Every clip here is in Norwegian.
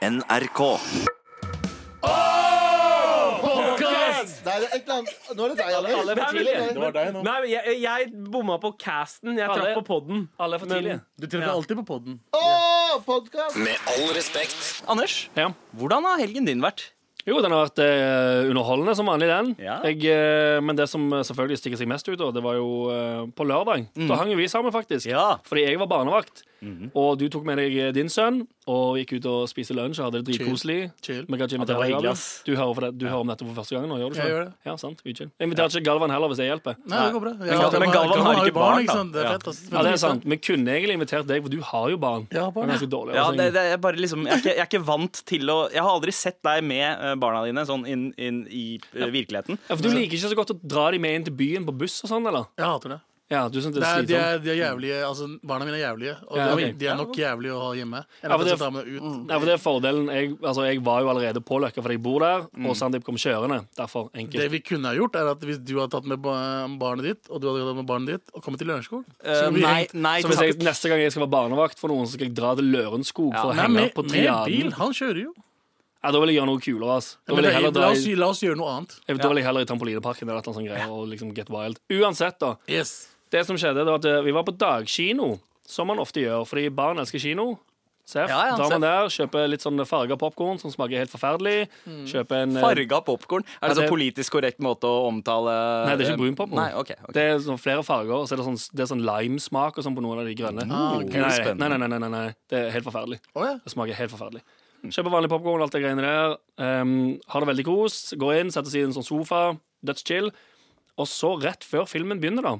NRK. Nei, det er et eller annet Nå er det deg. Alle er for tidlige. Det var deg nå. Nei, men jeg, jeg bomma på casten. Jeg Alle- traff på podden. Alle er for tidlig tidlige. Du treffer alltid på podden. Åh, podcast! Med all respekt. Anders, Ja. hvordan har helgen din vært? Jo, den har vært eh, underholdende som vanlig, den. Ja. Jeg, eh, men det som eh, selvfølgelig stikker seg mest ut, da, det var jo eh, på lørdag. Da hang jo vi sammen, faktisk. Ja. Fordi jeg var barnevakt. Og du tok med deg eh, din sønn og gikk ut og spiste lunsj og hadde det dritkoselig. Chill. Chill. Ja, det var hyggelig, ass. Du hører, for det, du hører om dette for første gang nå, gjør du ikke? Jeg gjør det. Ja, sant, Utchill. Jeg inviterer ikke Galvan heller, hvis det hjelper. Nei, det går bra. Men Galvan- men Galvan har ikke barn, da. Det er Ja. fett, ass. Ja, det er sant. Vi kunne egentlig invitert deg, for du har jo barn. Jeg har barn, er ganske dårlig. Ja, altså. det, det er bare liksom, jeg, er ikke, jeg er ikke vant til å Jeg har aldri sett deg med eh, barna dine sånn inn, inn i eh, virkeligheten. ja, for du liker ikke så godt å dra dem med inn til byen på buss og sånn, eller? Jeg hater det. Ja, du synes det er er, de, slitsomt. er, de er jævlige. Altså, barna mine er jævlige. Og Ja, de, ok. de er nok jævlige å ha hjemme. Jeg Ja, er for det- med ut. Nei, for det er fordelen jeg, altså, jeg var jo allerede på Løkka fordi jeg bor der, Mm. og Sandeep kom kjørende. Derfor Det vi kunne ha gjort, er at hvis du hadde tatt med ba- barnet ditt, og du hadde tatt med barnet ditt, og kommet til Lørenskog Eh, så vi nei, hengt- nei, Så hvis jeg, takk. neste gang jeg skal være barnevakt for noen, så skal jeg dra til Lørenskog Ja. for å Nei, henge med, på med triaden. bil. Han kjører jo. Ja, da vil jeg gjøre noe kulere. ass. Da Men vil jeg heller dra la, oss, i, la oss gjøre noe annet. da vil jeg heller i trampolineparken eller et eller annet sånt greier og liksom get wild. Uansett, da. Yes. Det som skjedde, det var at eh, vi var på dagkino, som man ofte gjør, fordi barn elsker kino. Seff. Ja, ja, Drar man der, kjøper litt sånn farga popkorn som smaker helt forferdelig. Mm. Kjøper en eh, Farga popkorn. Er det Ja, så politisk korrekt måte å omtale Nei, det er ikke brun popcorn. Okay, ok, ok. Det er sånn flere farger, og så er det sånn, det er sånn limesmak og sånn på noen av de grønne. Ah, nei, nei, nei, nei, nei, nei, nei, det er helt forferdelig. Oh, ja. Det smaker helt forferdelig. Kjøper vanlig popkorn, alt det greiene der. Um, har det veldig kos. Går inn, setter seg i en sånn sofa. Dødschill. Og så, rett før filmen begynner, da,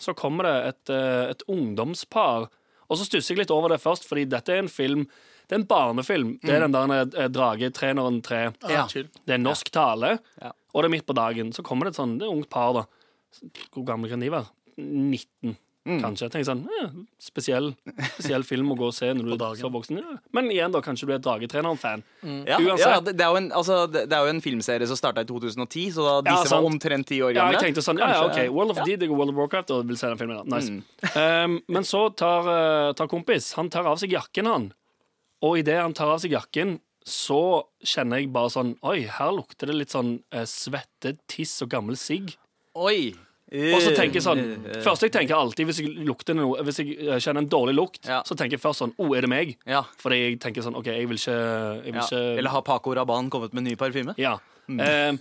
så kommer det et, eh, et ungdomspar. Og så stusser jeg litt over det først, fordi dette er en film Det er en barnefilm. Det er den der eh, Dragetreneren 3. Ja. Det er norsk tale, Ja. og det er midt på dagen. Så kommer det et sånn det er et ungt par, da. Hvor gamle kan de være? 19, Mm. kanskje. Jeg tenker sånn, eh, spesiell, spesiell film å gå og se når du er så voksen. Ja. Men igjen, da, kanskje du er Dragetreneren-fan. Ja, ja det, det, er en, altså, det, er jo en filmserie som starta i 2010, så da disse ja, var omtrent ti år Ja, jeg tenkte sånn, ja, ja, ok, World of Deed og World of Warcraft og vil se den filmen. da. Nice. Um, men så tar, uh, tar kompis Han tar av seg jakken, han. Og idet han tar av seg jakken, så kjenner jeg bare sånn Oi, her lukter det litt sånn uh, svette, tiss og gammel sigg. Oi! Og så tenker jeg sånn Eh, eh, Først jeg tenker alltid Hvis jeg lukter noe Hvis jeg eh, kjenner en dårlig lukt, Ja. så tenker jeg først sånn Å, er det meg? Ja. Fordi jeg tenker sånn OK, jeg vil ikke, jeg vil ja. ikke Eller har Paco Raban kommet med ny parfyme? Ja. Eh,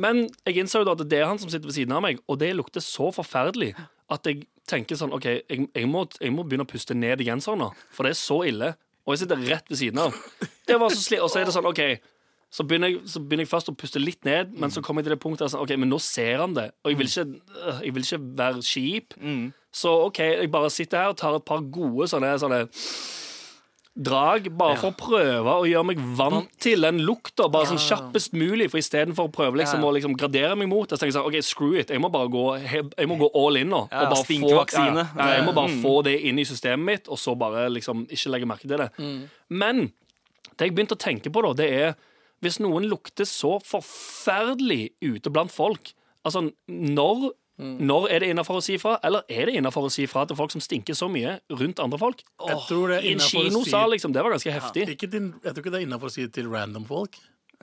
men jeg innså jo da at det er han som sitter ved siden av meg, og det lukter så forferdelig at jeg tenker sånn OK, jeg, jeg, må, jeg må begynne å puste ned i genseren nå, for det er så ille. Og jeg sitter rett ved siden av. Det var så sli Og så er det sånn OK. Så begynner, jeg, så begynner jeg først å puste litt ned, men så kommer jeg til det punktet sånn, OK, men nå ser han det, og jeg vil ikke, øh, jeg vil ikke være kjip. Så OK, jeg bare sitter her og tar et par gode sånne, sånne drag, bare for å prøve å gjøre meg vant til den lukta, bare sånn kjappest mulig. For istedenfor å prøve liksom, Ja. å liksom gradere meg mot det, så tenker jeg sånn, OK, screw it. Jeg må bare gå, jeg må gå all in nå. Ja, og bare. Få, ja, ja, jeg må bare Mm. få det inn i systemet mitt, og så bare liksom ikke legge merke til det. Men det jeg begynte å tenke på, da, det er hvis noen lukter så forferdelig ute blant folk Altså, når, når er det innafor å si fra, eller er det innafor å si fra til folk som stinker så mye rundt andre folk? Jeg tror det er I en kinosal, si- liksom. Det var ganske heftig. Ikke din, jeg tror ikke det er innafor å si til random folk.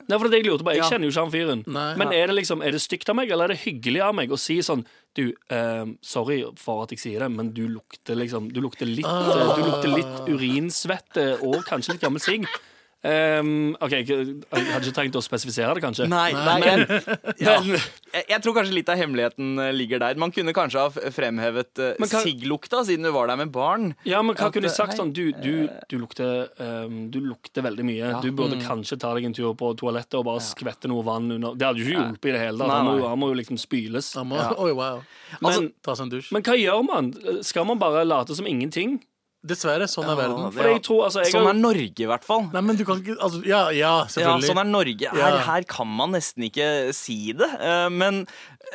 Nei, for det er det jeg lurte på. Jeg Ja. kjenner jo ikke han fyren. Nei. Men er det liksom, er det stygt av meg, eller er det hyggelig av meg å si sånn Du, eh, sorry for at jeg sier det, men du lukter liksom Du lukter litt, eh, du lukter litt urinsvette og kanskje litt gammel sigg. Um, OK, jeg hadde ikke trengt å spesifisere det, kanskje. Nei, nei Men- ja. jeg, jeg tror kanskje litt av hemmeligheten eh, ligger der. Man kunne kanskje ha fremhevet uh, sigglukta, siden du var der med barn. Ja, men hva At, kunne du sagt sånn Du, du, du, lukter, um, du lukter veldig mye. Du burde kanskje ta deg en tur på toalettet og bare skvette noe vann under Det hadde jo ikke hjulpet i det hele tatt. Han, han må jo liksom spyles. Må, Ja. Oi, wow. Men, Ta seg en dusj. men hva gjør man? Skal man bare late som ingenting? Dessverre, sånn er verden. For jeg tror, altså, jeg Sånn er Norge, i hvert fall. Nei, men du kan ikke altså, Ja, ja, Ja, sånn er Norge. Her, Ja. her kan man nesten ikke si det. eh, Men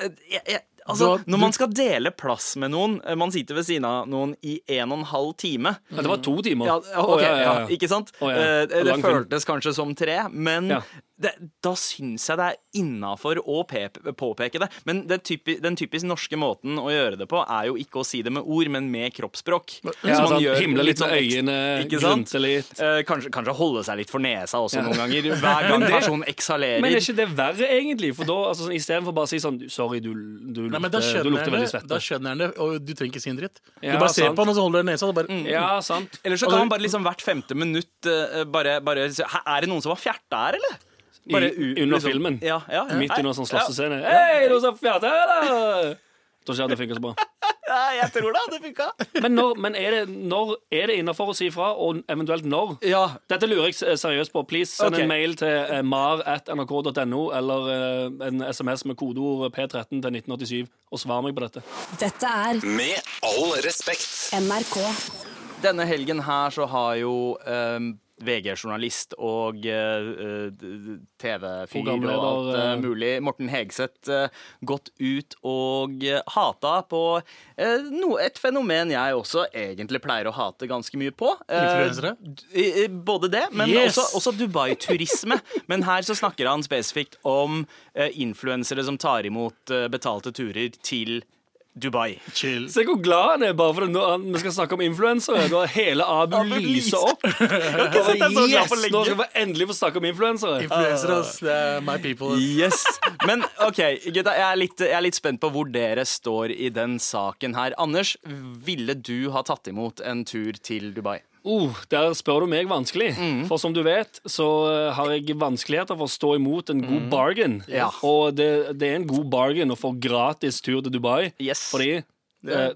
eh, jeg, jeg, altså, Du når man skal dele plass med noen eh, Man sitter ved siden av noen i en og en halv time. Ja, det var to timer. Ja, okay, ja, ja, ja, ja. ikke sant? Det føltes kanskje som tre, men Ja. Det, da syns jeg det er innafor å påpeke det. Men den, typi, den typisk norske måten å gjøre det på, er jo ikke å si det med ord, men med kroppsspråk. Ja, Så man gjør Himle litt sånn med øyene, ikke sant? grunte litt. Eh, kanskje, kanskje holde seg litt for nesa også Ja. noen ganger. Hver gang det- personen eksalerer. Men er ikke det verre, egentlig? For da, altså, sånn, Istedenfor bare å si sånn Sorry, du, du, Nei, du lukter veldig det, svette. da skjønner han det, og du trenger ikke si en dritt. Ja, du bare ser sant. på han, og så holder du nesa, og så bare Ja, sant. Eller så kan man bare liksom hvert femte minutt uh, bare, bare si, Er det noen som har fjerta her, eller? Bare I, under liksom- filmen. Ja, ja, ja. Midt under sånn ja. slåssescene. Hei, du som ser jeg at det funka så bra. Ja, jeg tror det hadde funka. Men, når, men er det, når er det innafor å si ifra, og eventuelt når? Ja. Dette lurer jeg seriøst på. Please Send okay. en mail til eh, mar.nrk.no eller eh, en SMS med kodeord P13 til 1987 og svar meg på dette. Dette er Med all respekt. NRK. Denne helgen her så har jo eh, VG-journalist og eh, eh, TV-fyr og alt eh, mulig, Morten Hegseth, gått ut og hata på no, et fenomen jeg også egentlig pleier å hate ganske mye på. Influensere? Både det, men Yes! også, også Dubai-turisme. Men her så snakker han spesifikt om influensere som tar imot betalte turer til Dubai. Chill. Se hvor glad han er bare for at nå- vi skal snakke om influensere. Nå har hele Abu lyser. opp. glad Yes! Nå skal vi endelig få snakke om influensere. Influencer, uh, er my people. Yes. Men OK, gutta, jeg er, litt, jeg er litt spent på hvor dere står i den saken her. Anders, ville du ha tatt imot en tur til Dubai? Oh, der spør du meg vanskelig. Mm. For som du vet, så eh, har jeg vanskeligheter for å stå imot en god bargain. Mm. Ja. Og det, det er en god bargain å få gratis tur til Dubai. Yes. Fordi eh,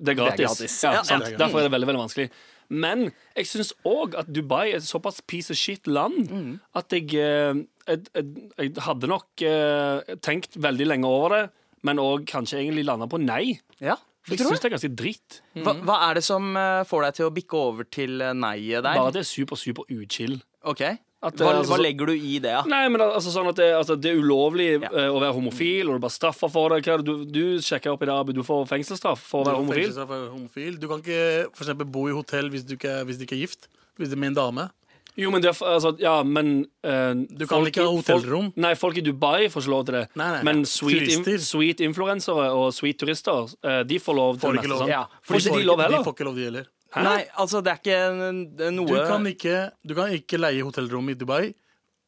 det er gratis. gratis. Ja, Ja, ja. Derfor er det veldig veldig vanskelig. Men jeg syns òg at Dubai er et såpass piece of shit-land Mm. at jeg, eh, jeg, jeg, jeg hadde nok eh, tenkt veldig lenge over det, men òg kanskje egentlig landa på nei. Ja, jeg syns det er ganske dritt. Hva, hva er det som eh, får deg til å bikke over til eh, nei-et der? Bare at det er super, super uchill. Ok. At Hva, altså hva legger du i det, ja? Nei, men altså sånn at det, altså, det er ulovlig Ja. eh, å være homofil, og du bare straffa for det. Det du, du sjekker opp i det, Du får fengselsstraff for å være homofil. For homofil. Du kan ikke for eksempel, bo i hotell hvis du ikke, hvis du ikke er gift. Hvis du er med en dame. Jo, men det er, altså, ja, men eh, Du kan ikke ha hotellrom. Folk, nei, folk i Dubai får ikke lov til det. Nei, nei, men sweet, in, Turister. sweet influensere og sweet turister, eh, de får lov til Får det ikke lov. sant? Ja, Får ikke de lov De får ikke lov, de heller. Hæ? Nei, altså, det er ikke noe Du kan ikke, du kan ikke leie hotellrom i Dubai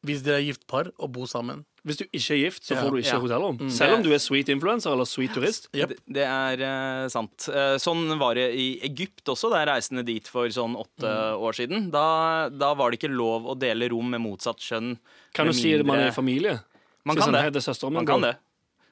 hvis dere er gift par og bor sammen. Hvis du ikke er gift, så Ja. får du ikke Ja. hotellrom. Selv om du er sweet influencer eller sweet turist. Yep. Det, det er uh, sant. Uh, sånn var det i Egypt også, da jeg reiste ned dit for sånn åtte Mm. år siden. Da, da var det ikke lov å dele rom med motsatt kjønn. Kan du mindre... si at man er i familie? Man Så kan sånn, det. Det er søsteren min, Man kan det.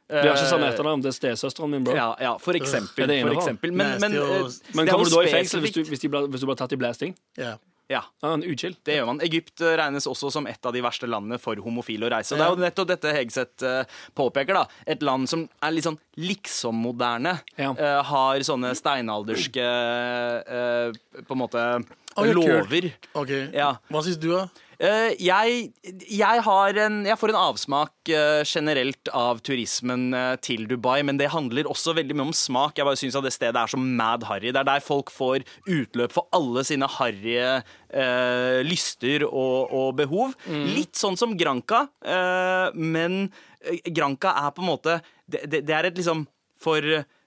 Vi har ikke samme Eh, etternavn. Det er stesøsteren min, bro. Ja, ja, for eksempel. Er for eksempel. Men, men, Men er kommer du da i fengsel hvis du, hvis, de ble, hvis du blir tatt i blasting? Ja. Ja, Ja, en uchill. det gjør man. Egypt eh, regnes også som et av de verste landene for homofile å reise. Og Det er jo nettopp dette Hegseth eh, påpeker. da Et land som er litt sånn liksom-moderne. Ja. eh, har sånne steinalderske På en måte ja, kult. lover. Ok. Ja. Hva syns du, da? Eh, jeg, jeg, har en, jeg får en avsmak eh, generelt av turismen eh, til Dubai, men det handler også veldig mye om smak. Jeg bare syns det stedet er så mad harry. Det er der folk får utløp for alle sine harrige eh, lyster og, og behov. Litt sånn som Granca, eh, men Granca er på en måte Det, det, det er et liksom for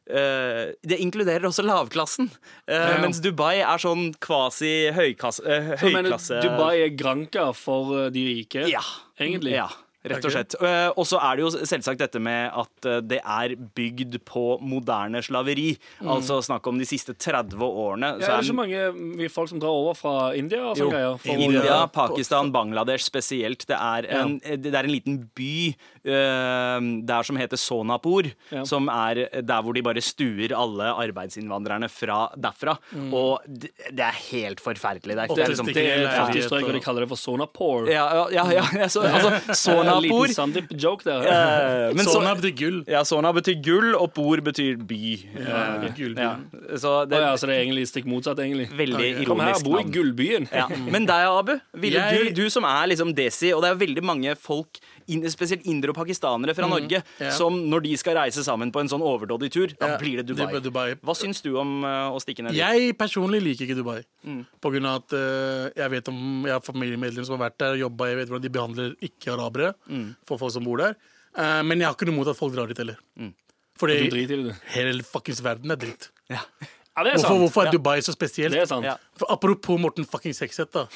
det inkluderer også lavklassen. Ja. Mens Dubai er sånn kvasi høyklasse. Uh, Så mener Dubai er granka for eh, de rike? ja. Egentlig? Ja, rett og slett. Eh, Og så er det jo selvsagt dette med at eh, det er bygd på moderne slaveri. Altså snakk om de siste 30 årene. Ja, så er det så mange folk som drar over fra India og sånne greier? India, å- Pakistan, Bangladesh spesielt. Det er en, det er en liten by uh, der som heter Sonapur, Ja. som er der hvor de bare stuer alle arbeidsinnvandrerne fra derfra. Og det, det er helt forferdelig der. Det er liksom, Det er et fattig strøk, og de kaller det for Sonapur. ja, ja, ja, ja, så, altså, En Sonapur liten Sandeep-joke der. eh, men Sona betyr gull. Ja, Sona betyr gull, og Bor betyr by. Ja, Eh, ja. Så det ja, så det er egentlig stikk motsatt, egentlig. veldig Ok. Kom her, ironisk bo i. Gullbyen. Ja. Men deg, Abu, ville Jeg- du, du som er liksom desi, og det er veldig mange folk, inn- spesielt indere og pakistanere fra Norge, yeah. som når de skal reise sammen på en sånn overdådig tur, da yeah. blir det Dubai. det Dubai. Hva syns du om uh, å stikke ned dit? Jeg personlig liker ikke Dubai. Mm. På grunn av at uh, jeg vet om Jeg har familiemedlemmer som har vært der og jobba. Jeg vet hvordan de behandler ikke-arabere. for folk som bor der. Uh, men jeg har ikke noe imot at folk drar dit heller. Fordi Du driter i det. hele fuckings verden er dritt. Ja. Ja, er Hvorfor, hvorfor er Ja, Dubai så spesielt? det er sant. Ja. For apropos Morten fuckings Hekseth, da.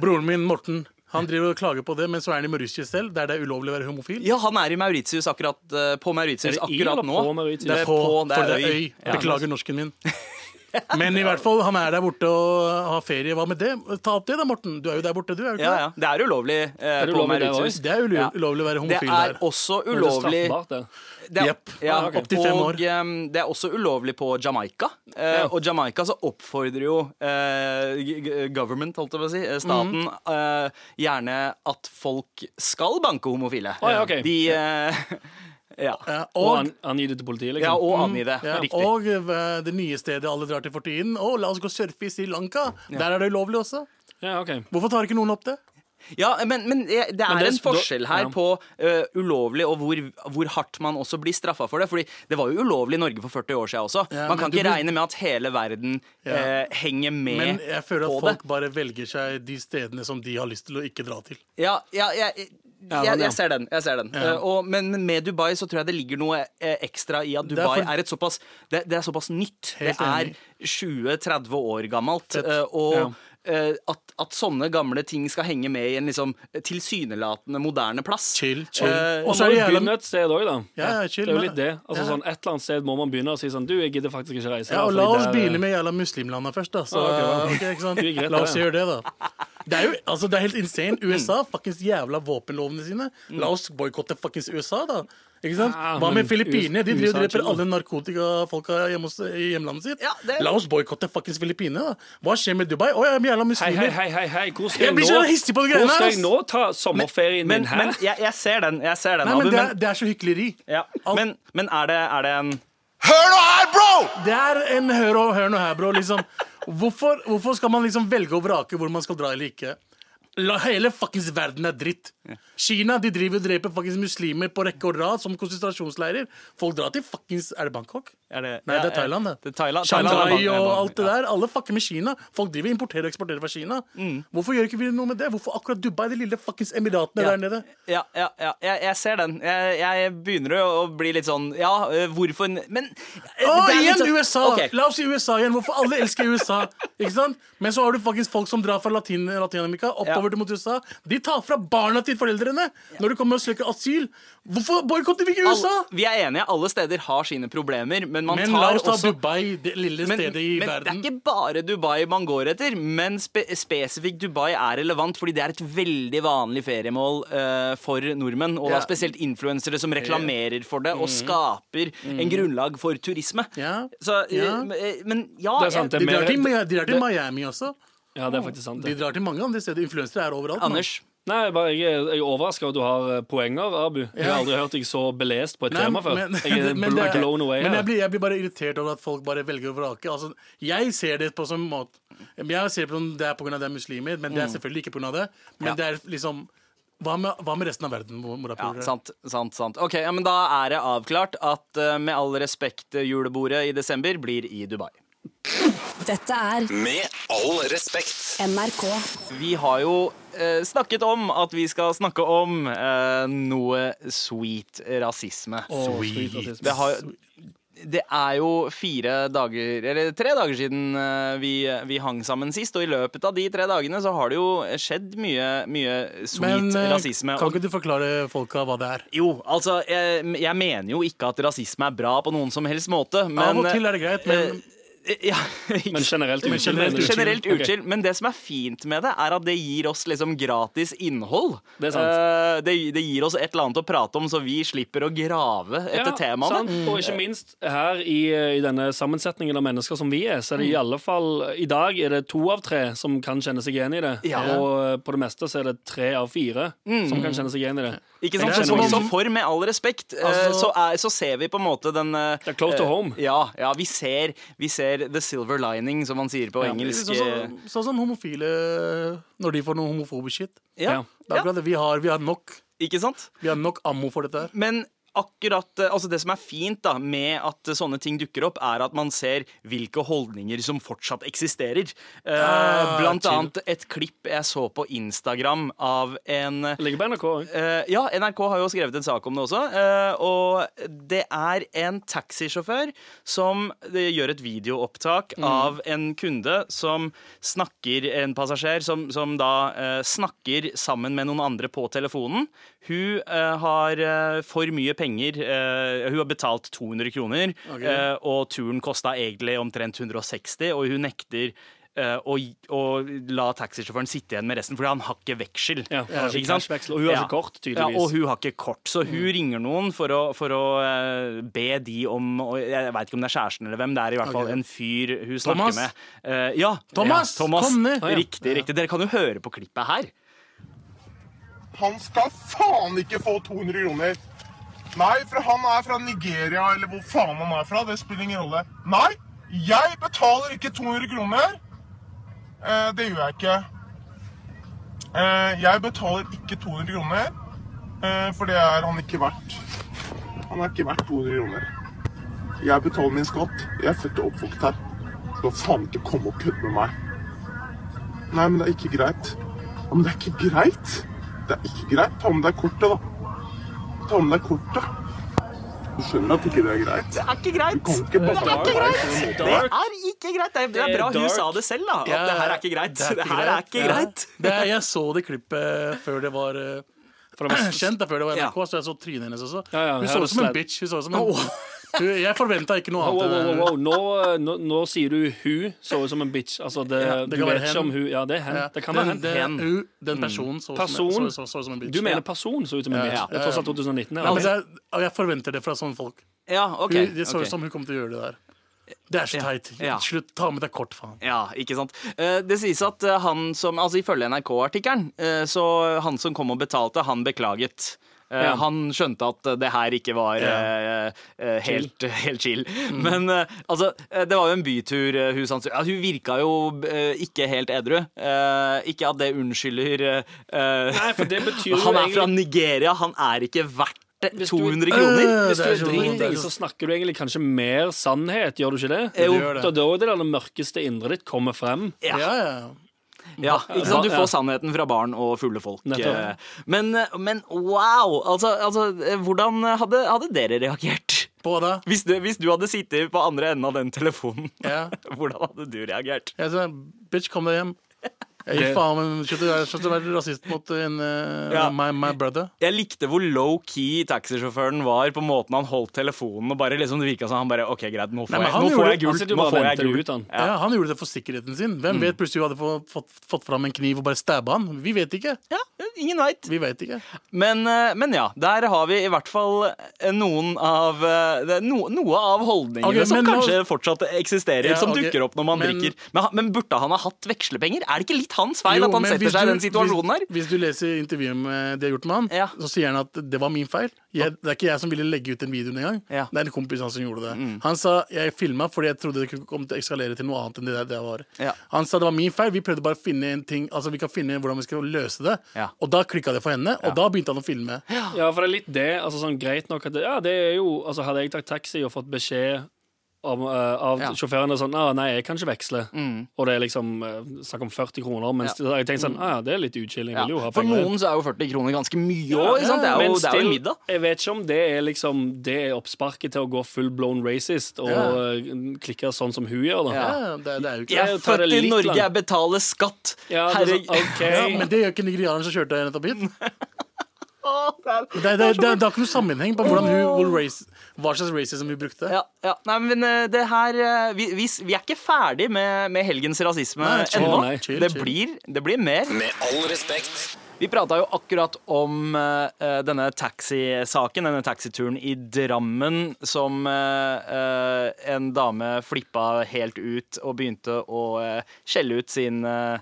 Broren min Morten han driver og klager på det, men så er han i Mauritius selv, der det er ulovlig å være homofil. Ja, han er i Mauritius akkurat eh, på Mauritius akkurat nå. Det er på, det er det er øy. Beklager norsken min. Men i hvert fall, han er der borte og har ferie. Hva med det? Ta opp det da, Morten. Du er jo der borte, du. er du ikke Ja, ja. Det er ulovlig eh, Er det på Mauritius. Det er ulovlig å være homofil er der. det er også ulovlig det. er, Jepp. ja, Ah, ok. Opp til fem år. Og ehm, det er også ulovlig på Jamaica. Eh, Ja. Og Jamaica så oppfordrer jo eh, g- government, holdt jeg på å si, eh, staten, mm. eh, gjerne at folk skal banke homofile. Oh, ja, okay. De eh, Ja. Ja, Og og, an, angi det til politiet, ja, liksom. og angi det. ja, Riktig. og eh, det nye stedet alle drar til for tiden. Å, la oss gå og surfe i Sri Lanka. Der er det ulovlig også. Ja, ok. Hvorfor tar ikke noen opp det? Ja, men, men det er, er det er en forskjell her ja. på uh, ulovlig og hvor, hvor hardt man også blir straffa for det. Fordi det var jo ulovlig i Norge for 40 år siden også. Ja, man kan ikke blir- regne med at hele verden Ja. uh, henger med Men jeg føler at folk det. bare velger seg de stedene som de har lyst til å ikke dra til. Ja, ja, ja, jeg, Ja, jeg, jeg ser den. Jeg ser den. Ja. uh, og, men, men med Dubai så tror jeg det ligger noe eh, ekstra i at er Dubai for- er, et såpass Det, det er såpass nytt. Helt det er 20-30 år gammelt. Eh, og at, at sånne gamle ting skal henge med i en liksom tilsynelatende moderne plass. Chill, chill. Eh, og så er det begynne et sted òg, da. Ja, ja, chill, det er jo litt det. Altså, Ja. sånn, et eller annet sted må man begynne å si sånn Du, jeg gidder faktisk ikke reise. ja, og La oss begynne med jævla muslimlanda først, da. Så, Ah, okay, hva? ikke sant? Er greit, La oss det. gjøre det, da. Det er jo altså, det er helt insane. USA, fuckings jævla våpenlovene sine. La oss boikotte fuckings USA, da. Ikke sant? Ja, Hva men med Filippinene? De driver og er dreper alle narkotikafolka hjemme hos- i hjemlandet sitt. Ja, det- La oss boikotte fuckings Filippinene, da. Hva skjer med Dubai? Å ja, jævla Hei, muslimer. hei, hei, hei, hei. Hvor skal Jeg jeg, blir nå så hissig på de greiene Hvor skal jeg ass. nå ta sommerferien Men, min her? men jeg, jeg ser den, jeg ser den Nei, men Abu, det er, men, det er så hykleri. ja. Alt- men, men er, det, er det en Hør nå her, bro! Det er en hør og hør nå her, bro. Liksom. Hvorfor, hvorfor skal man liksom velge å vrake hvor man skal dra eller ikke? La, hele fuckings verden er dritt. Kina de driver og dreper fuckings muslimer på rekke og rad som konsentrasjonsleirer. Folk drar til fuckings Er det Bangkok? er det, Nei, det er Thailand, det. det er Thailand, Thailand Shanghai og alt det der. Alle fucker med Kina. Folk driver importerer og eksporterer fra Kina. Hvorfor gjør ikke vi noe med det? Hvorfor akkurat Dubai, de lille fuckings emiratene Ja. der nede? Ja, ja, ja jeg, jeg ser den. Jeg, jeg begynner å bli litt sånn Ja, hvorfor Men Å, igjen sånn- USA! Okay. La oss si USA igjen. Hvorfor alle elsker USA? Ikke sant? Men så har du faktisk folk som drar fra Latin- Latin-Amerika oppover Ja. til mot USA. De tar fra barna til foreldrene når de kommer og søker asyl. Hvorfor boikotter vi ikke USA? All, vi er enige, alle steder har sine problemer, men man Men tar la oss ta også Dubai, det lille men, stedet i men verden. det er ikke bare Dubai man går etter, men spe spesifikt Dubai er relevant fordi det er et veldig vanlig feriemål uh, for nordmenn. Og da Ja. spesielt influensere som reklamerer for det og skaper en grunnlag for turisme. Ja. Så, eh, Ja. eh, men ja Det er sant, det De drar til, mer- de drar til Miami også. Ja, det er faktisk sant. De drar til mange andre steder. Influensere er overalt. Anders, Nei, bare, jeg, er- jeg er overraska over at du har eh, poenger, Abu. Jeg har Ja. aldri hørt deg så belest på et Nei, tema før. men- jeg er men bl- det- blown away Men her. jeg blir, jeg blir bare irritert over at folk bare velger å vrake. Altså, jeg ser det på sånn måte Jeg ser på sånn, Det er pga. det er muslimer, men det er selvfølgelig ikke pga. det. Men Ja. det er liksom hva med, hva med resten av verden? mor- ja, morapulere? sant, sant, sant. Ok, ja, men Da er det avklart at eh, med all respekt, eh, julebordet i desember blir i Dubai. Dette er Med all respekt. NRK. Vi har jo eh, snakket om at vi skal snakke om eh, noe sweet rasisme. Sweet. Det, har, det er jo fire dager, eller tre dager siden eh, vi, vi hang sammen sist, og i løpet av de tre dagene så har det jo skjedd mye, mye sweet Men eh, rasisme. kan Og, ikke du forklare folka hva det er? jo, altså, jeg, jeg mener jo ikke at rasisme er bra på noen som helst måte, men Av og til er det greit, men eh, ja, ikke Men generelt Men generelt? Generelt Ok. Okay. men det som er fint med det, er at det gir oss liksom gratis innhold. Det er. Eh, det, det gir oss et eller annet å prate om, så vi slipper å grave etter Ja, temaene. sant. Og ikke minst her i, i denne sammensetningen av mennesker som vi er, så er det i Mm. alle fall I dag er det to av tre som kan kjenne seg igjen i det. Ja. Mm. Og eh, på det meste så er det tre av fire som kan kjenne seg igjen i det. Ikke sant? Så, så for med all respekt, eh, Altså- så, er, så ser vi på en måte den uh, Det er close to eh, home. Ja, ja vi, ser, vi ser the silver lining, som man sier på engelsk. Sånn som sånn som homofile når de får noe homofobisk shit. ja, Ja. Det er akkurat det. Vi har, vi har nok ikke sant? Vi har nok ammo for dette her. Men akkurat eh, Altså Det som er fint da med at sånne ting dukker opp, er at man ser hvilke holdninger som fortsatt eksisterer. Eh, Ah, blant chill. annet et klipp jeg så på Instagram av en Ligger på NRK òg. Eh, ja, NRK har jo skrevet en sak om det også. eh, og det er en taxisjåfør som eh, gjør et videoopptak av en kunde som snakker En passasjer som, som da eh, snakker sammen med noen andre på telefonen. Hun har for mye penger. Eh, hun har betalt 200 kroner, eh, og turen kosta egentlig omtrent 160, og hun nekter eh, å, å la taxisjåføren sitte igjen med resten, fordi han har ikke veksel. Ja, Ikke sant? og hun har ikke kort, tydeligvis. Ja, og hun har ikke kort, så hun ringer noen for å, for å eh, be de om og Jeg veit ikke om det er kjæresten eller hvem, det er i hvert fall en fyr hun snakker Thomas? med. Uh, ja, Thomas, ja, Thomas. kom ned. Riktig, riktig. Dere kan jo høre på klippet her. Han skal faen ikke få 200 kroner. Nei, for han er fra Nigeria, eller hvor faen han er fra. Det spiller ingen rolle. Nei, jeg betaler ikke 200 kroner. Eh, det gjør jeg ikke. Eh, jeg betaler ikke 200 kroner, eh, for det er han ikke verdt. Han er ikke verdt 200 kroner. Jeg betaler min skatt. Jeg er født og oppvokst her. Du kan faen ikke komme og kødde med meg. Nei, men det er ikke greit. Ja, men det er ikke greit. Det er ikke greit. Ta med deg kortet, da. Ta med deg kortet. Du skjønner at ikke det er greit? Det er ikke greit. Du kan ikke bare Det er ikke greit. Det er ikke greit. Det er, bra hun sa det selv, da. At Ja, det her er ikke greit. det er Det her er ikke greit. greit. Det er, jeg så det klippet før det var For det var kjent, da, før det var Ja. NRK, så jeg så trynet hennes også. Ja, ja, hun så ut som en bitch. Hun så ut som en, jeg forventa ikke noe Wow, wow, annet. wow, wow. Nå, nå, nå sier du hun så ut som en bitch. Altså, det, Ja, det du vet ikke om hun Ja, det er hen. Ja, Det kan den, være hen. den, den personen så, Person? Som, så, så, ut som en bitch. Du mener person så ut som en bitch. ja, Det er tross alt 2019. Ja, altså, og jeg forventer det fra sånne folk. Ja, OK. Hun, det så ut okay. som hun kom til å gjøre det der. Det er så teit. ja. Slutt, ta med deg kort, faen. Ja, ikke sant. Eh, Det sies at eh, han som Altså ifølge NRK-artikkelen, eh, så han som kom og betalte, han beklaget. Eh, Ja. Han skjønte at det her ikke var ja. uh, helt, helt chill. Men uh, altså, det var jo en bytur. Hun, ja, hun virka jo uh, ikke helt edru. Eh, ikke at det unnskylder Nei, for det betyr jo Han er fra Nigeria, han er ikke verdt Hvis du- 200 kroner. Øh, Hvis du er er så- er snakker du egentlig kanskje mer sannhet, gjør du ikke det? Jo. Da det. da det det mørkeste indre ditt kommer frem. Ja, ja. Ja, ikke sant? Du får sannheten fra barn og fulle folk. Eh, Men, men wow! Altså, altså eh, hvordan hadde, hadde dere reagert? På det. Hvis du, hvis du hadde sittet på andre enden av den telefonen, Ja. hvordan hadde du reagert? Jeg sa bitch, kom deg hjem. Jeg gir faen, men slutt å være- å være rasist mot en, uh, Ja. my, my brother. Jeg likte hvor low-key taxisjåføren var på måten han holdt telefonen. Og bare liksom Det virka som han bare OK, greit, nå får Nei, jeg, han nå får jeg Nå får jeg ut, han. Ja. han gjorde det for sikkerheten sin. Hvem vet plutselig hun hadde fått, fått, fått fram en kniv og bare stabba han? Vi vet ikke. Ja, ingen veit. Vi vet ikke. Men, eh, men ja, der har vi i hvert fall eh, noen av no, Noe av holdningene okay, som kanskje nå... fortsatt eksisterer, Ja, som okay. dukker opp når man men- drikker. Men, men burde han ha hatt vekslepenger? Er det ikke litt hans feil Jo, at han setter seg i den situasjonen hvis, her? Hvis du leser intervjuet med de har gjort med han, Ja. så sier han at det var min feil. Jeg, det er ikke jeg som ville legge ut den videoen engang. Ja. Mm. Det er en kompis han som gjorde det. Han sa jeg filma fordi jeg trodde det kunne komme til å eskalere til noe annet enn det det var. Ja. Han sa det var min feil. Vi prøvde bare å finne en ting Altså vi kan finne hvordan vi skal løse det. Ja. Og da klikka det for henne, og da begynte han å filme. Ja, for det er litt det. Altså sånn Greit nok at det, Ja, det er jo Altså Hadde jeg tatt taxi og fått beskjed om, eh, av Ja. sjåføren er sånn ah, Nei, jeg kan ikke veksle. Og det er liksom uh, snakk om 40 kroner. Mens Ja. jeg tenker sånn ah, ja, det er litt uchill. Jeg Ja. vil jo ha For noen så er jo 40 kroner ganske mye òg. Det, er jo- det er jo middag. Jeg vet ikke om det er liksom Det er oppsparket til å gå full blown racist og Ja. eh, klikke sånn som hun gjør. da Ja. Ja, det, det er jo ikke Jeg er født i Norge, langt. jeg betaler skatt. Ja, det er Herre... sånn, OK. ja, Men det gjør ikke nigerianeren som kjørte nettopp hit. Det, det, det, det, har ikke noe sammenheng på hvordan hun, hvor race, hva slags racism hun brukte. Ja, ja. Nei, men eh, det her eh, Vi, vi, vi er ikke ferdig med, med helgens rasisme ennå. det, blir, det blir mer. Med all respekt. Vi prata jo akkurat om uh, denne taxisaken, denne taxituren i Drammen, som uh, en dame flippa helt ut og begynte å uh, skjelle ut sin eh,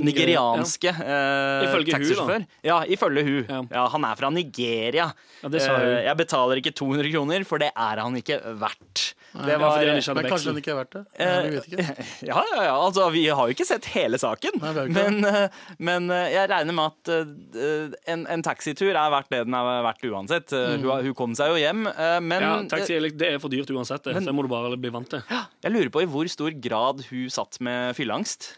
nigerianske eh, Ifølge hun, da. taxisjåfør. Ja, ifølge hun. Ja. Ja. han er fra Nigeria. Ja, det sa hun. Eh, jeg betaler ikke 200 kroner, for det er han ikke verdt. Det var, ja, ikke Men kanskje den ikke er verdt det? Ja, vi vet ikke. ja, ja, ja, altså Vi har jo ikke sett hele saken. Nei, men, eh, men eh, jeg regner med at eh, en, en taxitur er verdt det den er verdt uansett. Mm. Hun, hun kom seg jo hjem. eh, Men Ja, taxi det er for dyrt uansett. Det, det må du bare bli vant til. eh, jeg lurer på i hvor stor grad hun satt med fylleangst.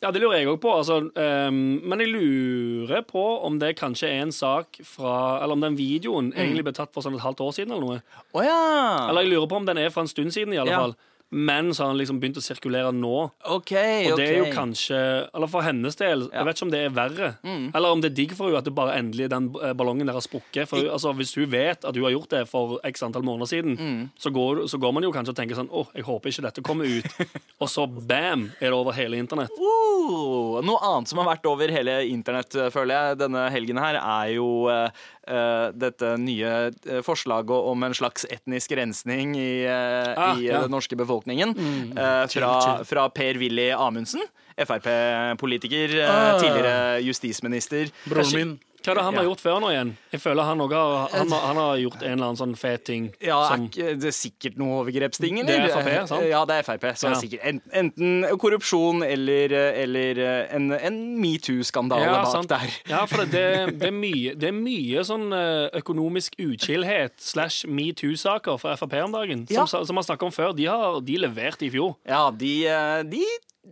Ja, det lurer jeg òg på. Altså, um, men jeg lurer på om det kanskje er en sak fra Eller om den videoen egentlig ble tatt for sånn et halvt år siden. Eller noe Oh, ja! Eller jeg lurer på om den er fra en stund siden, i alle Ja. fall. Men så har han liksom begynt å sirkulere nå. Okay, Og det er jo kanskje Eller for hennes del, Ja. jeg vet ikke om det er verre. Eller om det er digg for henne at det bare endelig den eh, ballongen der har sprukket. For hun- altså, Hvis hun vet at hun har gjort det for x antall måneder siden, så, går, så går man jo kanskje og tenker sånn Å, jeg håper ikke dette kommer ut. og så bam, er det over hele internett. Uh, noe annet som har vært over hele internett, eh, føler jeg, denne helgen her, er jo eh, dette nye eh, forslaget om en slags etnisk rensning i, eh, Ah, i ja. den norske befolkningen. eh, fra, fra Per-Willy Amundsen, Frp-politiker, eh, Ah. tidligere justisminister. Broren min. Hva er det han har gjort før nå igjen? Jeg føler Han også har, han, har- han har gjort en eller annen sånn fet ting. Ja, er som, det sikkert noe overgrepsting, Det er? FrP, sant? Ja, det er Frp. Så Ja. sikkert enten korrupsjon eller, eller en, en metoo-skandale Ja, bak sant. der. Ja, for det, det, er mye, det er mye sånn eh, økonomisk uchillhet slash metoo-saker fra Frp om dagen. Ja. Som, som man snakket om før. De har de leverte i fjor. Ja, de, eh, de,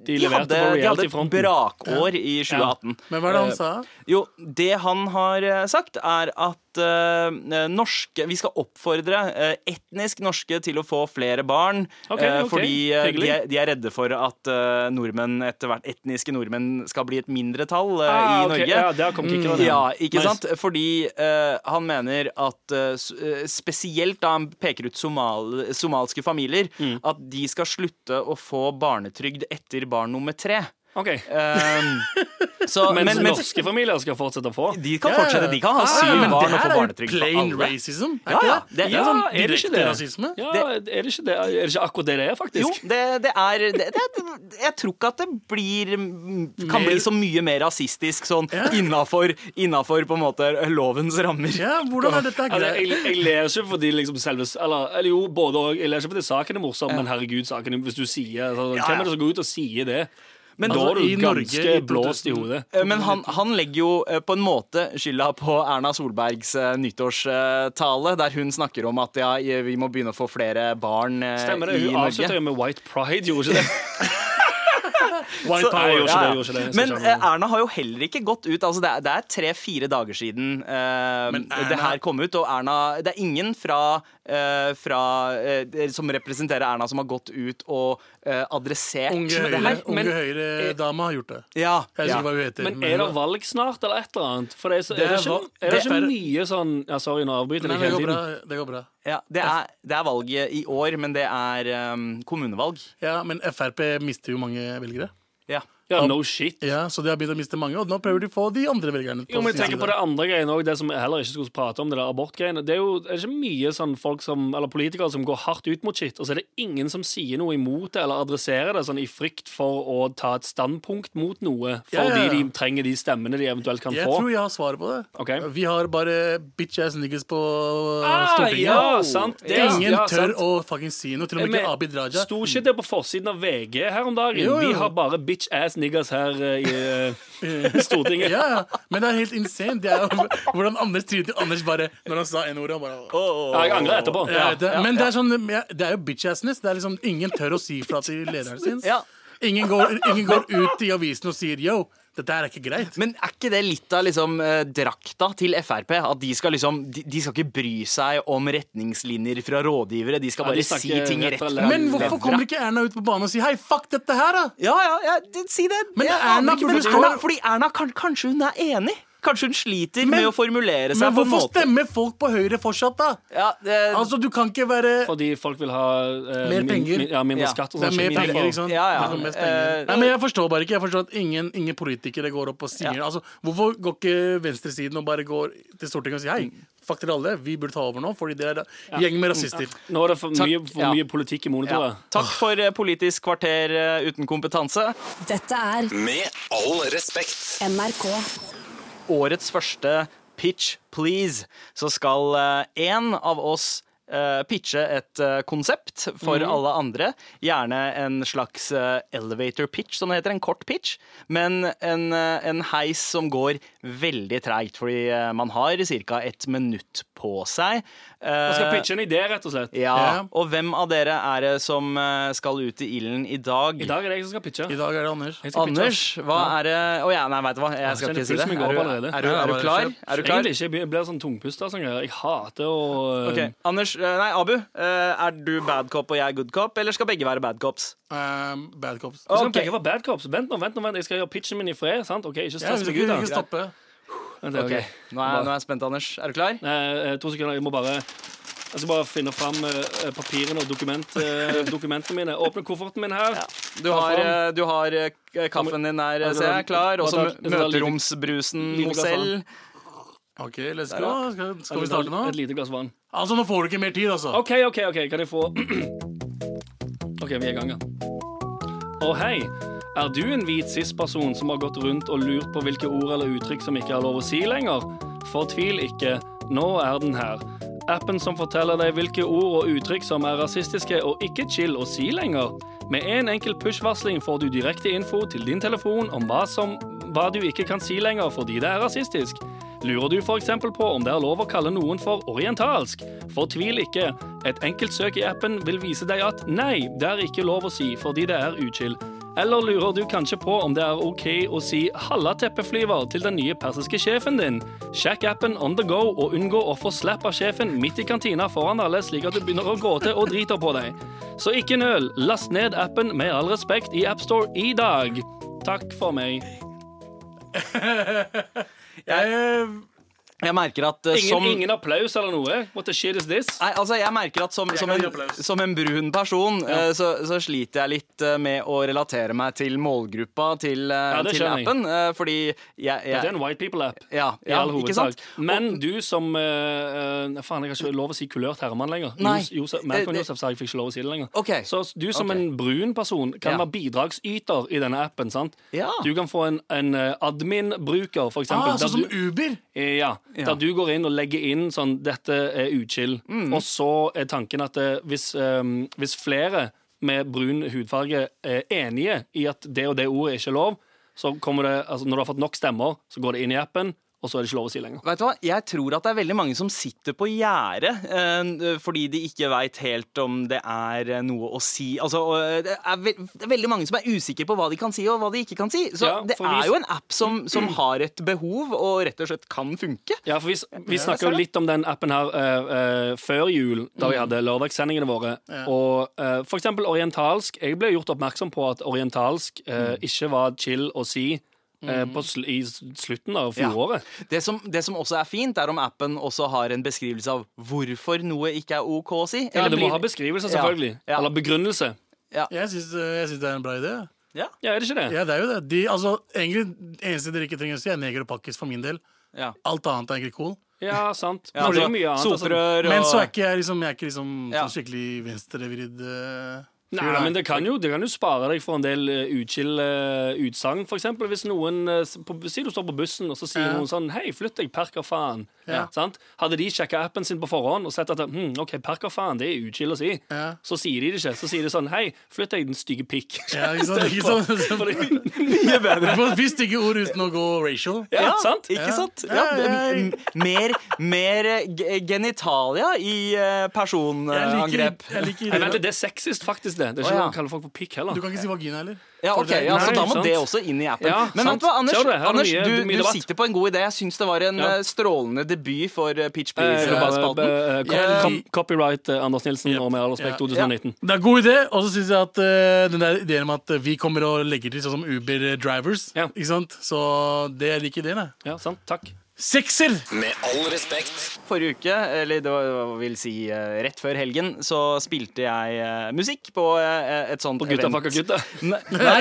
De de, leverte hadde, de hadde et brakår i 2018. Men hva er det han Eh, sa? Jo, det han har eh, sagt, er at eh, norske Vi skal oppfordre uh, etnisk norske til å få flere barn. Okay, okay. ok. Fordi de, er, de er redde for at nordmenn etter hvert etniske nordmenn skal bli et mindretall uh, Ah, i okay. Norge. Ja, det har kommet ikke, mm, Ja, ikke Nice. sant? Fordi han mener at spesielt da han peker ut somal somalske familier, Mm. at de skal slutte å få barnetrygd etter barn nummer tre. OK. Um, så, Mens men, men norske familier skal fortsette å få. de kan yeah. fortsette. De kan ha syv men barn og få barnetrygd. barnetrygd for Plain racism, er Ja, ja, det? det- Det er sånn er det ikke det? rasisme. Ja, er det ikke det? Er det ikke akkurat det det er, faktisk? Jo, det, det er det, det, Jeg tror ikke at det blir kan Mer- bli så mye mer rasistisk sånn Ja. innafor, på en måte lovens rammer. Ja, hvordan er dette Altså, jeg, jeg ler ikke fordi liksom selve Eller, eller jo, både òg. Jeg ler ikke fordi saken er morsom, men herregud, saken er- hvis du sier altså, Ja, Hvem er det som går ut og sier det? Men da altså, du i Norge i blåst i 2000 hodet. Eh, Men han, han legger jo eh, på en måte skylda på Erna Solbergs eh, nyttårstale, der hun snakker om at ja, vi må begynne å få flere barn eh, Stemmer det. i Hun avslutta Norge. jo med White Pride, gjorde ikke det? White power. gjorde Ja, ja. ikke det. Men Erna har jo heller ikke gått ut. Altså Det er, er tre-fire dager siden uh, det her kom ut. Og Erna Det er ingen fra, fra eh, som representerer Erna, som har gått ut og eh, adressert Unge det Høyre- Høyre-dama har gjort det. Ja, Jeg ja. hva hun heter. Men er det valg snart, eller et eller annet? For det er, så, Det er, det ikke, er det det er ikke mye sånn Ja, sorry, nå avbryter jeg det hele går bra. tiden. Det går bra. ja det, er, det er valget i år, men det er um, kommunevalg. Ja, men Frp mister jo mange velgere. Ja. Ja, no shit. Ja, Så de har begynt å miste mange, og nå prøver de å få de andre velgerne. Jo, men jeg tenker på det andre greiene også, det som jeg heller ikke skulle prate om, det der abortgreiene. Det er jo er det ikke mye sånn folk som, eller politikere som går hardt ut mot shit, og så er det ingen som sier noe imot det, eller adresserer det sånn i frykt for å ta et standpunkt mot noe, fordi ja, ja. de trenger de stemmene de eventuelt kan Jeg få. tror jeg har svaret på det. Okay. Vi har bare bitch ass niggas på Ah, Stortinget. ja, sant. Det, Ingen tør sant. å fucking si noe. Til og med ikke Abid Raja. Sto ikke det på forsiden av VG her om dagen? Jo, jo. Vi har bare bitch ass niggas her eh, i eh, Stortinget. Ja, ja. Men det er helt insane. Det er jo hvordan Anders trynet Anders bare Når han sa N-ordet. han bare Ja, jeg angrer etterpå. Ja, det, men det er sånn Det er jo bitch-assness. Det er liksom Ingen tør å si fra til lederen sin. Ja. Ingen, går, ingen går ut i avisen og sier yo, dette er ikke greit. Men er ikke det litt av liksom, eh, drakta til Frp? At de skal liksom de, de skal ikke bry seg om retningslinjer fra rådgivere. De skal Ja, bare de si ting rett rett fra. Men hvorfor kommer ikke Erna ut på banen og sier hei, fuck dette her, da? Ja, ja, ja, si det. Men Jeg Erna Erna, Fordi Erna, kan, kanskje hun er enig? Kanskje hun sliter Men- med å formulere seg Men på en hvorfor måte stemmer folk på Høyre fortsatt, da? ja, det, Altså, du kan ikke være Fordi folk vil ha eh, Mer penger. min- ja, mindre Ja. skatt og Det er sånn. mer penger, ikke sant? Ja, ja. Mest penger. Eh, Nei, men Jeg forstår bare ikke Jeg forstår at ingen, ingen politikere går opp og sier Ja. Altså, Hvorfor går ikke venstresiden og bare går til Stortinget og sier hei, fuck dere alle, vi burde ta over nå, fordi dere er gjeng med rasister. Nå er det for Takk. mye, for Ja. mye politikk i ja. monitoret. Takk for eh, Politisk kvarter eh, uten kompetanse. Dette er Med all respekt. NRK. Årets første Pitch Please, så skal én en av oss eh, pitche et eh, konsept for mm. alle andre. Gjerne en slags eh, elevator pitch, som det heter. En kort pitch. Men en, eh, en heis som går veldig treigt, fordi eh, man har ca. ett minutt på seg. Man skal Eh, pitche en idé, rett og slett. ja, Ja. Og hvem av dere er det som eh, skal ut i ilden i dag? I dag er det jeg som skal pitche. I dag er det Anders. Jeg skal. Anders, hva er det Å ja, nei, veit du hva, jeg skal ikke si det. Er du, Er du, er du, er du klar? Er du klar? Egentlig ikke. Jeg blir sånn tungpusta og sånn greier. Jeg hater å Ok, Anders, eh, nei, Abu, eh, er du bad cop og jeg good cop, eller skal begge være bad cops? Um, bad cops. Okay. skal begge være bad cops. Vent nå, vent nå, vent. Jeg skal gjøre pitchen min i fred. sant? Ok, Ikke Ja, stress meg ut. ikke stoppe. Okay. Ok, Nå er, nå er jeg spent, Anders. Er du klar? Eh, to sekunder. Jeg må bare jeg skal bare finne fram eh, papirene og dokument, eh, dokumentene mine. Åpne kofferten min her. Du har, du har kaffen din eh, ser jeg, klar. Og så møteromsbrusen Mozell. OK, let's go. Skal, skal vi starte nå? Et lite glass vann. Altså, Nå får du ikke mer tid, altså. OK, OK, ok, kan jeg få OK, vi er i gang, ja. Å, hei. Er du en hvit cis-person som har gått rundt og lurt på hvilke ord eller uttrykk som ikke er lov å si lenger? Fortvil ikke. Nå er den her. Appen som forteller deg hvilke ord og uttrykk som er rasistiske og ikke chill å si lenger. Med en enkel push-varsling får du direkte info til din telefon om hva, som, hva du ikke kan si lenger fordi det er rasistisk. Lurer du f.eks. på om det er lov å kalle noen for orientalsk? Fortvil ikke. Et enkelt søk i appen vil vise deg at nei, det er ikke lov å si fordi det er uchill. Eller lurer du kanskje på om det er OK å si 'halla teppeflyver' til den nye persiske sjefen din? Sjekk appen on the go og unngå å få slapp av sjefen midt i kantina foran alle, slik at du begynner å gråte og driter på deg. Så ikke nøl, last ned appen med all respekt i AppStore i dag. Takk for meg. Jeg, Jeg merker at uh, Ingen, som ingen applaus eller noe? What the shit is this? Nei, altså jeg merker at som, som, en, som en brun person eh, så, så sliter jeg litt uh, med å relatere meg til målgruppa til, Ja, det til appen. Fordi jeg, Dette er en white people-app. ja, ja, ikke sant? Men du som Faen, jeg har ikke lov å si kulørt herremann lenger. Nei. Jos- Josef, Malcolm Josef sa jeg fikk ikke lov å si det lenger. Okay. Så du som okay. en brun person kan Ja. være bidragsyter i denne appen. sant? Ja. Du kan få en, en admin-bruker, for eksempel. ah, sånn som Uber. Ja, Ja. Der du går inn og legger inn sånn 'Dette er uchill'. Mm. Og så er tanken at det, hvis, um, hvis flere med brun hudfarge er enige i at det og det ordet er ikke lov, så kommer det, altså når du har fått nok stemmer, så går det inn i appen, og så er det ikke lov å si lenger. Vet du hva? Jeg tror at det er veldig mange som sitter på gjerdet eh, fordi de ikke veit helt om det er eh, noe å si. Altså, eh, det, er ve det er veldig mange som er usikre på hva de kan si, og hva de ikke kan si. Så Ja, det er jo en app som, som har et behov, og rett og slett kan funke. Ja, for Vi, vi snakka jo litt om den appen her eh, eh, før jul, da Mm. vi hadde lørdagssendingene våre. Og eh, for eksempel orientalsk. Jeg ble gjort oppmerksom på at orientalsk eh, Mm. ikke var chill å si eh, på sl i slutten av fjoråret. Det som, det som også er fint, er om appen også har en beskrivelse av hvorfor noe ikke er OK å si. Ja, Eller det må blir- ha beskrivelse, selvfølgelig. ja. Eller begrunnelse. Jeg syns, jeg syns det er en bra idé. Ja, Ja, er det ikke det? Ja, det er jo det. De, altså, egentlig, eneste dere ikke trenger å si, er neger og pakkis for min del. ja. Alt annet er egentlig cool. Ja, sant. Ja, altså, mye. Altså. Sotrør og Men så er ikke jeg liksom, jeg er ikke liksom Ja. sånn skikkelig venstrevridd uh, Nei, men det kan, jo, det kan jo spare deg for en del utskill uchill uh, utsagn. For eksempel hvis noen uh, på, Si du står på bussen, og så sier Ja. noen sånn Hei, flytt deg, perkerfaen. Ja. Hadde de sjekka appen sin på forhånd og sett at hm, OK, perkerfaen, det er utskill å si, Ja. så sier de det ikke. Så sier de sånn Hei, flytt deg, den stygge pikk. Ja, ikke sant? Ikke sant? Fordi- mye bedre. Du får stygge ord uten å gå racial. ja, sant? Ikke Ja. sant? Ja, Ja, ja, mer mer genitalia i personangrep. Jeg liker, jeg liker Nei, vent, det. det er sexist, faktisk. Det Det er ikke ikke ja. kaller folk for pikk heller. Du kan ikke si vagina heller. Ja, ok, ja, så Da må sant. det også inn i appen. Ja, Men vent hva, Anders, du det? Er Anders mye- du, mye du sitter på en god idé. Jeg syns det var en Ja. eh, strålende debut for eh, Pitch Eh, Please-spalten. eh, copyright eh, Anders Nilsen og med all respekt Ja. 2019. Det er en god idé, og så syns jeg at uh, den der ideen om at eh, vi kommer og legger til sånn som Uber-drivers. Ja. Ikke sant? Så det jeg liker ideen, jeg. Ja, sant? Takk. Sekser! Med all respekt. Forrige uke, eller det var, vil si eh, rett før helgen, så spilte jeg eh, musikk på eh, et sånt På Gutta event. fucka gutta. Nei.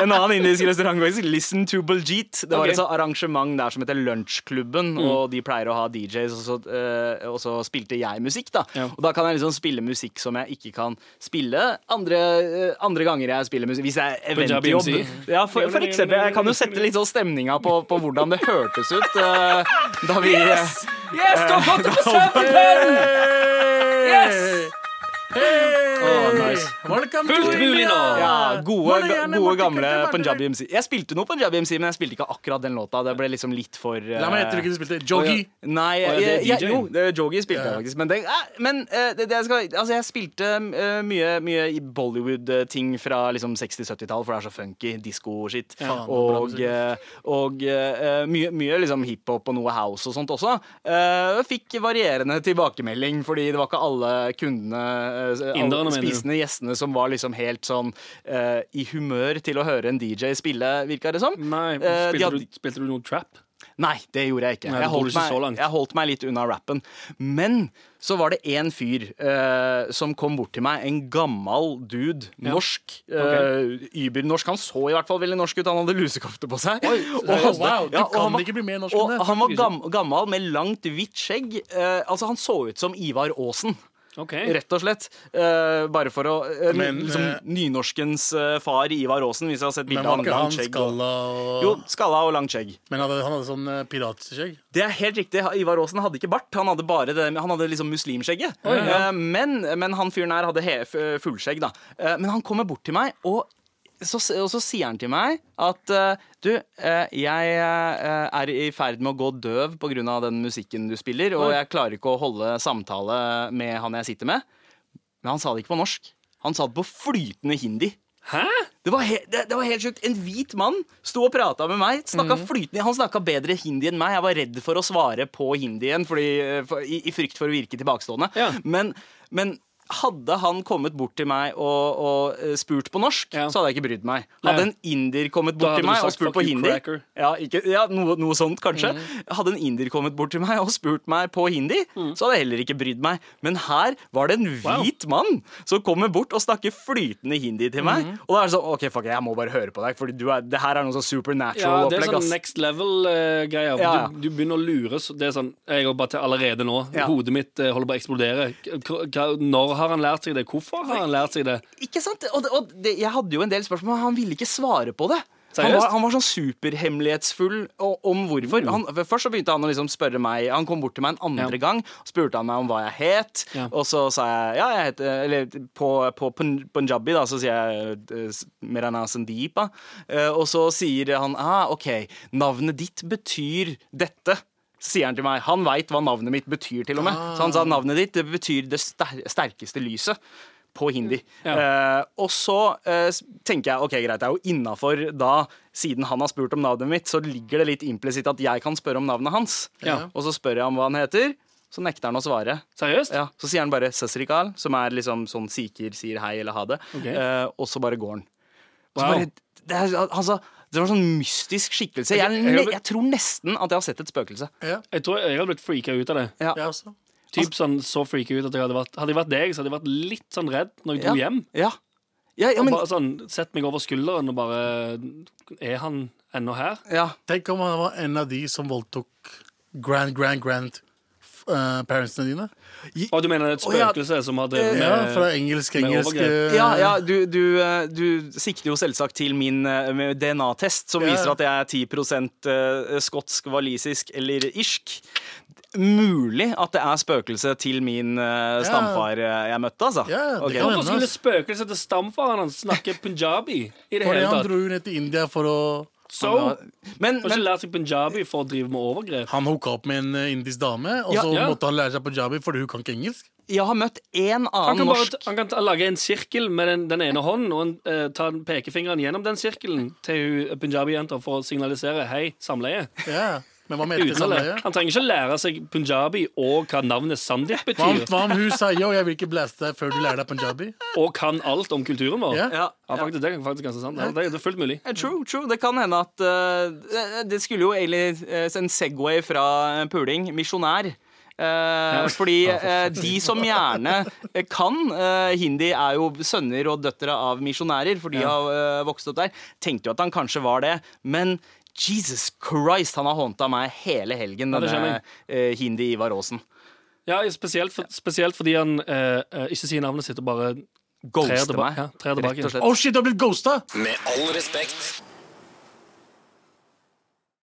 En annen indisk restaurant faktisk. Listen to Baljeet. Det var okay. et sånt arrangement der som heter Lunsjklubben, og de pleier å ha DJs, og så, og så spilte jeg musikk, da. Ja. Og da kan jeg liksom spille musikk som jeg ikke kan spille andre, andre ganger jeg spiller musikk. Hvis jeg er eventjobb. Ja, for, for eksempel. Jeg kan jo sette litt sånn stemninga på, på hvordan det hørtes ut eh, da vi Yes! Yes, du har fått det på søppelpennen! Hey! Hey! Å, nice. Fullt mulig nå. Ja, gode, gode gamle Punjabi. MC. Jeg spilte noe Punjabi MC, men jeg spilte ikke akkurat den låta. Det ble liksom litt for uh... La meg gjette hvilken du spilte. Jogi. Nei, ja, jeg, jo, Jogi spilte jeg faktisk. Men, det, eh, men eh, det, det skal, altså jeg spilte eh, mye, mye Bollywood-ting fra liksom 60-70-tall, for det er så funky. Disko-shit. Og eh, og eh, mye, mye liksom hiphop og noe house og sånt også. Eh, fikk varierende tilbakemelding, fordi det var ikke alle kundene, eh, Inderne, alle spisende gjestene, som var liksom helt sånn uh, i humør til å høre en DJ spille, virka det som. Nei, Eh, spilte, hadde- du, spilte du noe trap? Nei, det gjorde jeg ikke. Nei, jeg, holdt meg, jeg holdt meg litt unna rappen. Men så var det én fyr uh, som kom bort til meg, en gammel dude, norsk. eh, Übernorsk. Han så i hvert fall veldig norsk ut, han hadde lusekofte på seg. og, Oh, wow, ja, og kan han var- og han var gammel med langt, hvitt skjegg. Uh, altså, han så ut som Ivar Aasen. Ok. Rett og slett. Uh, bare for å uh, Men, liksom, eh, Nynorskens uh, far Ivar Aasen, hvis jeg har sett bilde av han. Langt skjegg. Skalla og jo, skalla og langt skjegg. Men han hadde, han hadde sånn piratskjegg? Det er helt riktig. Ivar Aasen hadde ikke bart. Han hadde bare det, han hadde liksom muslimskjegget. Eh, men, men han fyren her hadde he, fullskjegg, da. Eh, men han kommer bort til meg, og så, og så sier han til meg at eh, du, eh, jeg eh, er i ferd med å gå døv pga. den musikken du spiller, og jeg klarer ikke å holde samtale med han jeg sitter med. Men han sa det ikke på norsk. Han sa det på flytende hindi. Hæ? Det var, he det, det var helt sjukt. En hvit mann sto og prata med meg. Mm. flytende Han snakka bedre hindi enn meg. Jeg var redd for å svare på hindien fordi, for, i, i frykt for å virke tilbakestående. Ja. Men, men hadde han kommet bort til meg og, og eh, spurt på norsk, Ja. så hadde jeg ikke brydd meg. Hadde en indier kommet bort til meg og spurt på hindi. Mm. ja, ikke, ja, noe, noe sånt, kanskje. Hadde en indier kommet bort til meg og spurt meg på hindi, Mm. så hadde jeg heller ikke brydd meg. Men her var det en hvit mann som kommer bort og snakker flytende hindi til meg. Mm. Og da er det sånn OK, fuck, jeg må bare høre på deg, for det her er noe sånn supernatural Ja, det er sånn next level-greier. Ja, ja. du, du begynner å lure. så Det er sånn, Jeg går bare til allerede nå. Hodet mitt eh, holder på å eksplodere. K- hva- Når har han lært seg det? Hvorfor har han lært seg det? Ikke sant? Og, og det, jeg hadde jo en del spørsmål, men han ville ikke svare på det. Han var, han var sånn superhemmelighetsfull om hvorfor. Han, først så begynte han å liksom spørre meg Han kom bort til meg en andre Ja. gang. Spurte han meg om hva jeg het. Ja. Og så sa jeg ja, jeg heter Eller på, på punjabi, da, så sier jeg Mirana s- Merana Sandeepa. Eh, Og så sier han ah, OK, navnet ditt betyr dette. Sier han til meg. Han veit hva navnet mitt betyr, til og med. Så han sa navnet ditt det betyr det sterkeste lyset. På hindi. Eh, og så uh, tenker jeg ok, greit, det er jo innafor da, siden han har spurt om navnet mitt, så ligger det litt implisitt at jeg kan spørre om navnet hans. Ja. Og så spør jeg om hva han heter, så nekter han å svare. Seriøst? Ja, Så sier han bare 'sasrikal', som er liksom sånn sikher sier hei eller ha det. Okay. Uh, og så bare går han. Og så Wow. bare, det, er, altså, det var en sånn mystisk skikkelse. Jeg, jeg jeg tror nesten at jeg har sett et spøkelse. Ja, Jeg tror jeg hadde blitt freaka ut av det. Ja. jeg også. Typ sånn så freaka ut at jeg hadde vært Hadde jeg vært deg, så hadde jeg vært litt sånn redd når jeg dro Ja. hjem. Ja. Ja, ja, men, bare sånn Sett meg over skulderen og bare Er han ennå her? ja. Tenk om han var en av de som voldtok grand, grand, grand uh, parentsene dine. Og du mener et Å, ja. spøkelse som hadde drevet med, Ja, fra engelsk-engelsk eh, Ja, ja du, du, eh, du sikter jo selvsagt til min eh, DNA-test, som Ja. viser at jeg er 10 eh, skotsk, walisisk eller irsk. Mulig at det er spøkelse til min eh, stamfar eh, jeg møtte, altså. Ja, det Hvorfor skulle spøkelset til stamfaren hans snakke punjabi i det hele tatt? han dro jo ned til India for å Så Men, Har ikke lært seg punjabi for å drive med overgrep? Han hooka opp med en eh, indisk dame, og Ja, så ja. måtte han lære seg punjabi fordi hun kan ikke engelsk. jeg har møtt én Han annen kan, bare, norsk han kan ta, lage en sirkel med den, den ene hånden og en, eh, ta pekefingeren gjennom den sirkelen til punjabi-jenta for å signalisere 'hei, samleie'. Ja, Men hva mente samleie? Han trenger ikke lære seg punjabi og hva navnet Sandeep betyr, hva om hun sier 'og jeg vil ikke blaste deg før du lærer deg punjabi? og kan alt om kulturen vår. Yeah. ja. Ja, faktisk, det er faktisk ganske sant. Det, er- fullt mulig. True, true. Det kan hende at uh, det- skulle jo egentlig eh, en Segway fra puling. Misjonær. Eh, fordi eh, de som gjerne eh, kan eh, hindi, er jo sønner og døtre av misjonærer, for de har eh, vokst opp der. Tenkte jo at han kanskje var det, men Jesus Christ, han har håndta meg hele helgen, Ja, denne uh, Hindi Ivar Aasen. Ja, spesielt, for, spesielt fordi han uh, uh, ikke sier navnet sitt og bare Ghoster meg. Ja. Rett og slett. Oh shit, du har blitt ghosta! Med all respekt.